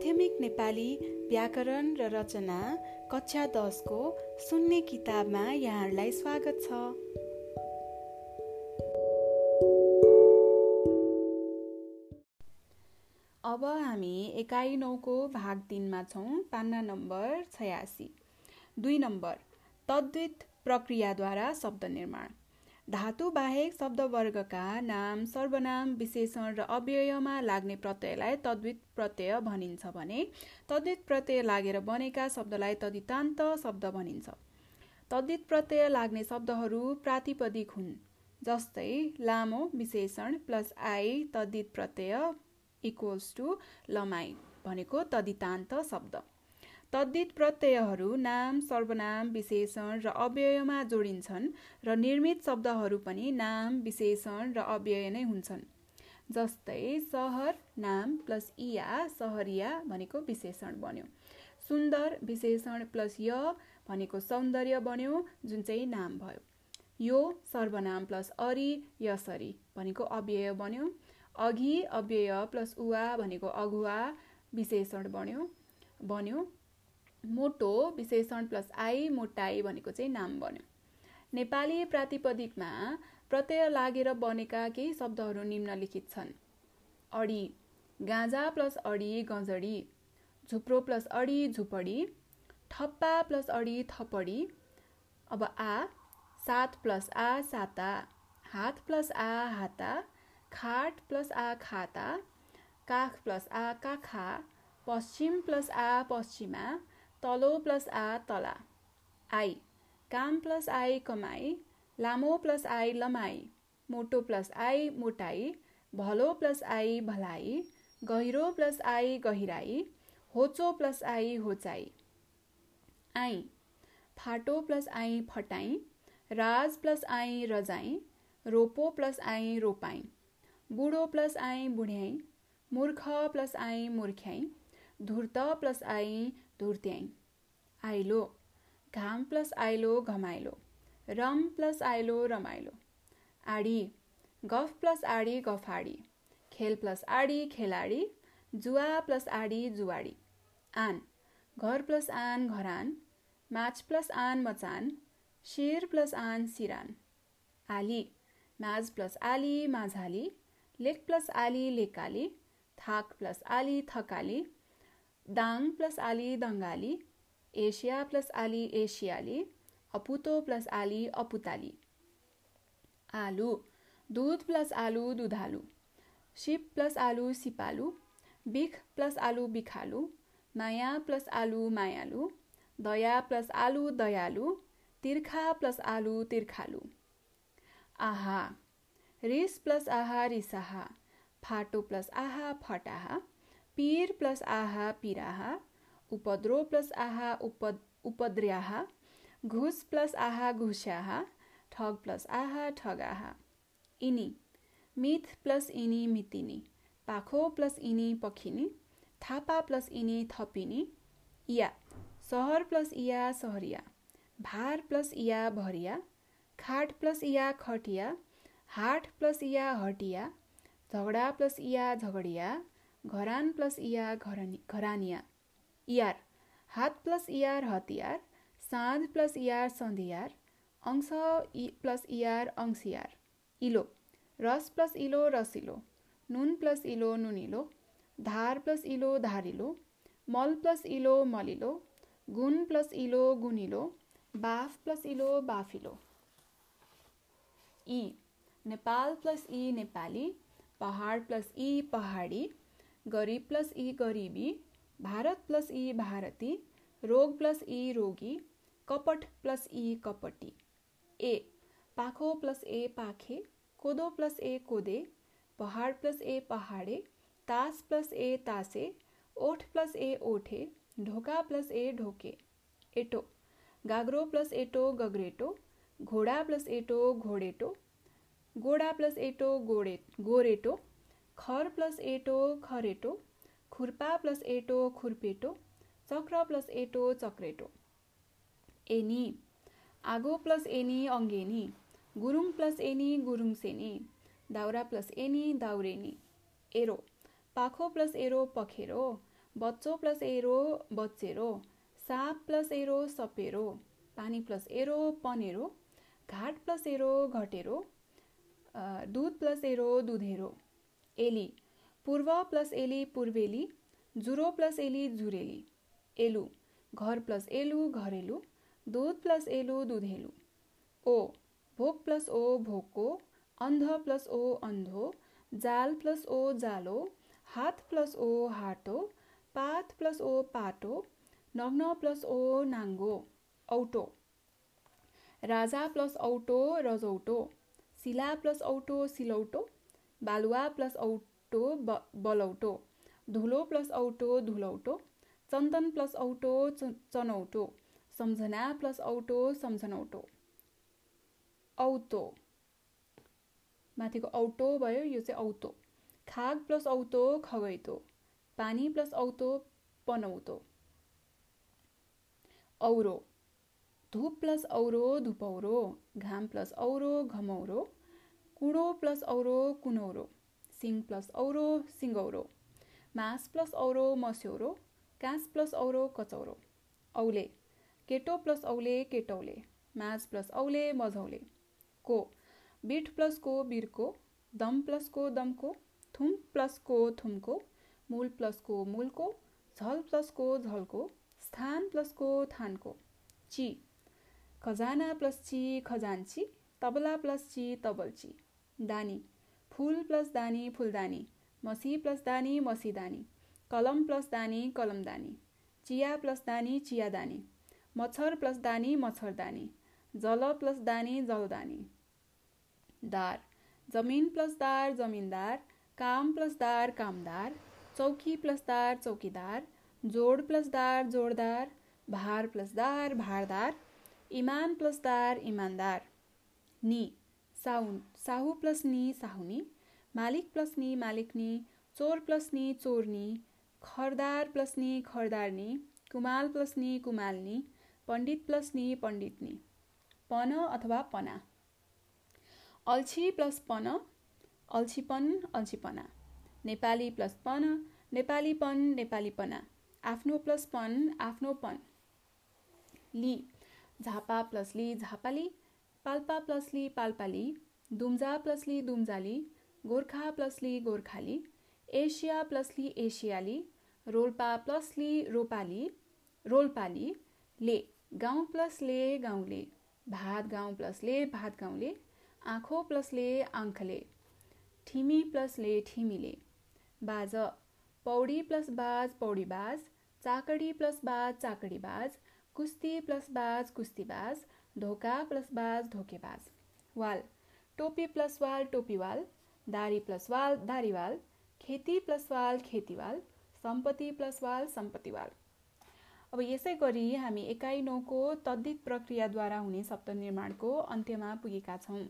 माध्यमिक नेपाली व्याकरण र रचना कक्षा दसको सुन्ने किताबमा यहाँहरूलाई स्वागत छ। अब हामी एकाइ नौको भाग तिनमा छौँ पान्ना नम्बर छयासी। दुई नम्बर तद्वित प्रक्रियाद्वारा शब्द निर्माण। धातु बाहेक शब्दवर्गका नाम सर्वनाम विशेषण र अव्ययमा लाग्ने प्रत्ययलाई तद्वित प्रत्यय भनिन्छ भने तद्वित प्रत्यय लागेर बनेका शब्दलाई तदितान्त शब्द भनिन्छ। तद्वित प्रत्यय लाग्ने शब्दहरू प्रातिपदिक हुन् जस्तै लामो विशेषण plus I तद्वित Pratyaya equals to लमाई भनेको तदितान्त शब्द। तद्दित प्रत्ययहरू नाम सर्वनाम विशेषण र अव्ययमा जोडिन्छन् र निर्मित शब्दहरू पनि नाम विशेषण र अव्यय नै हुन्छन्। जस्तै सहर नाम प्लस इया सहरिया भनेको विशेषण बन्यो। सुन्दर विशेषण प्लस य भनेको सौन्दर्य बन्यो जुन चाहिँ नाम भयो। यो सर्वनाम प्लस अरि यसरी भनेको अव्यय बन्यो। अघि अव्यय प्लस उवा भनेको अगुवा विशेषण बन्यो। बन्यो। मोटो विशेषण प्लस आई मोटाई भनेको चाहिँ नाम बन्यो। नेपाली प्रातिपदिकमा प्रत्यय लागेर बनेका केही शब्दहरू निम्नलिखित छन्। अडी गाँजा प्लस अडी गजडी झुप्रो प्लस अडी झुपडी ठप्पा प्लस अडी थपडी अब आ सात प्लस आ साता हात प्लस आ हाता खाट प्लस आ खाता काख प्लस आ काखा पश्चिम प्लस आ पश्चिमा तलो प्लस आ तला आई काम प्लस आई कमाई लामो प्लस आई लमाई मोटो प्लस आई मोटाई भलो प्लस आई भलाइ गहिरो प्लस आई गहिराई होचो प्लस आई होचाई आई फाटो प्लस आई फटाई राज प्लस आई रजाई रोपो प्लस आई रोपाई बुढो प्लस आई बुढ्याई मूर्ख प्लस आई मूर्ख्याई धुर्त प्लस आई धुर्त्याई आइलो। घाम प्लस आइलो घमाइलो। रम प्लस आइलो रमाइलो। आडी। गफ प्लस आडी गफाडी। खेल प्लस आडी खेलाडी। जुवा प्लस आडी जुवाडी। आन। घर प्लस आन घरान। माछ प्लस आन मचान। शिर प्लस आन सिरान। आली। माझ प्लस आली माझाली। लेक प्लस आली लेकाली। थाक प्लस आली थकाली। दाङ प्लस आली दङ्गाली एसिया प्लस आली एसियाली अपुतो प्लस आली अपुताली आलु दुध प्लस आलु दुधालु सिप प्लस आलु सिपालु बिख प्लस आलु बिखालु माया प्लस आलु मायालु दया प्लस आलु दयालु तिर्खा प्लस आलु तिर्खालु आहा रिस प्लस आहा रिसाहा फाटो प्लस आहा फटाहा पिर प्लस आहा पिराहा उपद्रो प्लस आहा उपद उपद्र्याहा घुस प्लस आहा घुस्याहा ठग प्लस आहा ठगाहा इनी मिथ प्लस इनी मितिनी पाखो प्लस इनी पखिनी थापा प्लस इनी थपिनी या सहर प्लस इया सहरिया भार प्लस इया भरिया खाट प्लस इया खटिया हाट प्लस इया हटिया झगडा प्लस इया झगडिया घरान प्लस इया घरानी घरानिया। इयार हात प्लस इयार हतियार साँझ प्लस इयार सन्धियार अंश इ प्लस इयार अंशियार इलो रस प्लस इलो रसिलो नुन प्लस इलो नुनिलो धार प्लस इलो धारिलो मल प्लस इलो मलिलो गुण प्लस इलो गुनिलो बाफ प्लस इलो बाफिलो इ नेपाल प्लस इ नेपाली पहाड प्लस इ पहाडी। गरिब प्लस ई गरीबी, भारत प्लस ई भारती, रोग प्लस ई रोगी, कपट प्लस ई कपटी। ए, पाखो प्लस ए पाखे, कोदो प्लस ए कोदे, पहाड प्लस ए पहाडे, तास प्लस ए तासे, ओठ प्लस ए ओठे, ढोका प्लस ए ढोके। एटो, गागरो प्लस एटो गगरेटो, घोडा प्लस एटो घोडेटो, गोडा प्लस एटो गोडे, गोरेटो खर प्लस एटो खरेटो खुर्पा प्लस एटो खुर्पेटो चक्र प्लस एटो चक्रेटो। एनी आगो प्लस एनी अङ्गेनी गुरुङ प्लस एनी गुरुङ सेनी दाउरा प्लस एनी दाउरेनी। एरो पाखो प्लस एरो पखेरो बच्चो प्लस एरो बच्चेरो साप प्लस एरो सपेरो पानी प्लस एरो पनेरो घाट प्लस एरो घटेरो दुध प्लस एरो दुधेरो। एली. पूर्व प्लस एली पूर्वेली जुरो प्लस एली जुरेली. एलु घर प्लस एलु घरेलु दूध प्लस एलु दुधेलु. ओ भोक प्लस ओ भोको अन्ध प्लस ओ अन्धो जाल प्लस ओ जालो हात प्लस ओ हाटो पात प्लस ओ पाटो नग्न प्लस ओ नाङ्गो औटो. राजा प्लस औटो रजौटो शिला प्लस औटो सिलौटो बालुवा प्लस औटो बलौटो। धुलो प्लस औटो धुलौटो। चन्दन प्लस औटो चनौटो। सम्झना प्लस औटो सम्झनौटो। औतो। माथिको औटो भयो यो चाहिँ औतो। खाग प्लस औतो खगैतो। पानी प्लस औतो पनौतो। औरो। धुप प्लस औरो धुपौरो घाम प्लस औरो घमौरो। कुडो प्लस औरो कुनौरो सिङ प्लस औरो सिङ्गौरो मास प्लस औरो मस्यौरो काँस प्लस औरो कचौरो। औले केटो प्लस औले केटौले माझ प्लस औले मझौले। को बिट प्लस को बिरको दम प्लस को दमको थुम प्लस को थुमको मूल प्लस को मूलको झल प्लस को झलको स्थान प्लस को थानको। ची खजाना प्लस ची खजान्ची तबला प्लस ची तबल्ची। दानी। फुल प्लस दानी फुलदानी। मसी प्लस दानी मसीदानी। कलम प्लस दानी कलमदानी। चिया प्लस दानी चियादानी। मच्छर प्लस दानी मच्छरदानी। जल प्लस दानी जलदानी। दार। जमिन प्लस दार जमिनदार। काम प्लस दार कामदार। चौकी प्लस दार चौकीदार। जोड प्लस दार जोडदार। भार प्लस दार भारदार। इमान प्लस दार इमानदार। नि। साउन। साहु प्लस नि साहुनी। मालिक प्लस नि मालिकनी चोर प्लस नि चोरनी खरदार प्लस नि खरदारनी कुमाल प्लस नि कुमालनी पण्डित प्लस नि पण्डितनी पन अथवा पना। अल्छी प्लस पन। अल्छीपन अल्छीपना नेपाली प्लस पन। नेपालीपन नेपालीपना आफ्नो प्लस पन आफ्नोपन ली। झापा प्लस ली झापाली। पाल्पा प्लस ली पाल्पाली। दुम्जा प्लस ली दुम्जाली गोर्खा प्लस ली गोर्खाली एसिया प्लस ली एसियाली रोल्पा प्लस ली रोपाली रोल्पाली ले गाउँ प्लस ले गाउँले भात गाउँ प्लस ले भात गाउँले आँखो प्लसले आङ्खले ठिमी प्लसले ठिमीले बाज पौडी प्लस बाज पौडी बाज चाकडी प्लस बाज चाकडी बाज कुस्ती प्लस बाज कुस्तीबाज ढोका प्लस बाज ढोकेबाज वाल टोपी प्लस वाल टोपीवाल दारी प्लस वाल दारीवाल खेती प्लस वाल खेतीवाल सम्पत्ति प्लस वाल सम्पत्तिवाल अब यसै गरी हामी एकाइ नौको तद्दित प्रक्रियाद्वारा हुने शब्द निर्माणको अन्त्यमा पुगेका छौँ।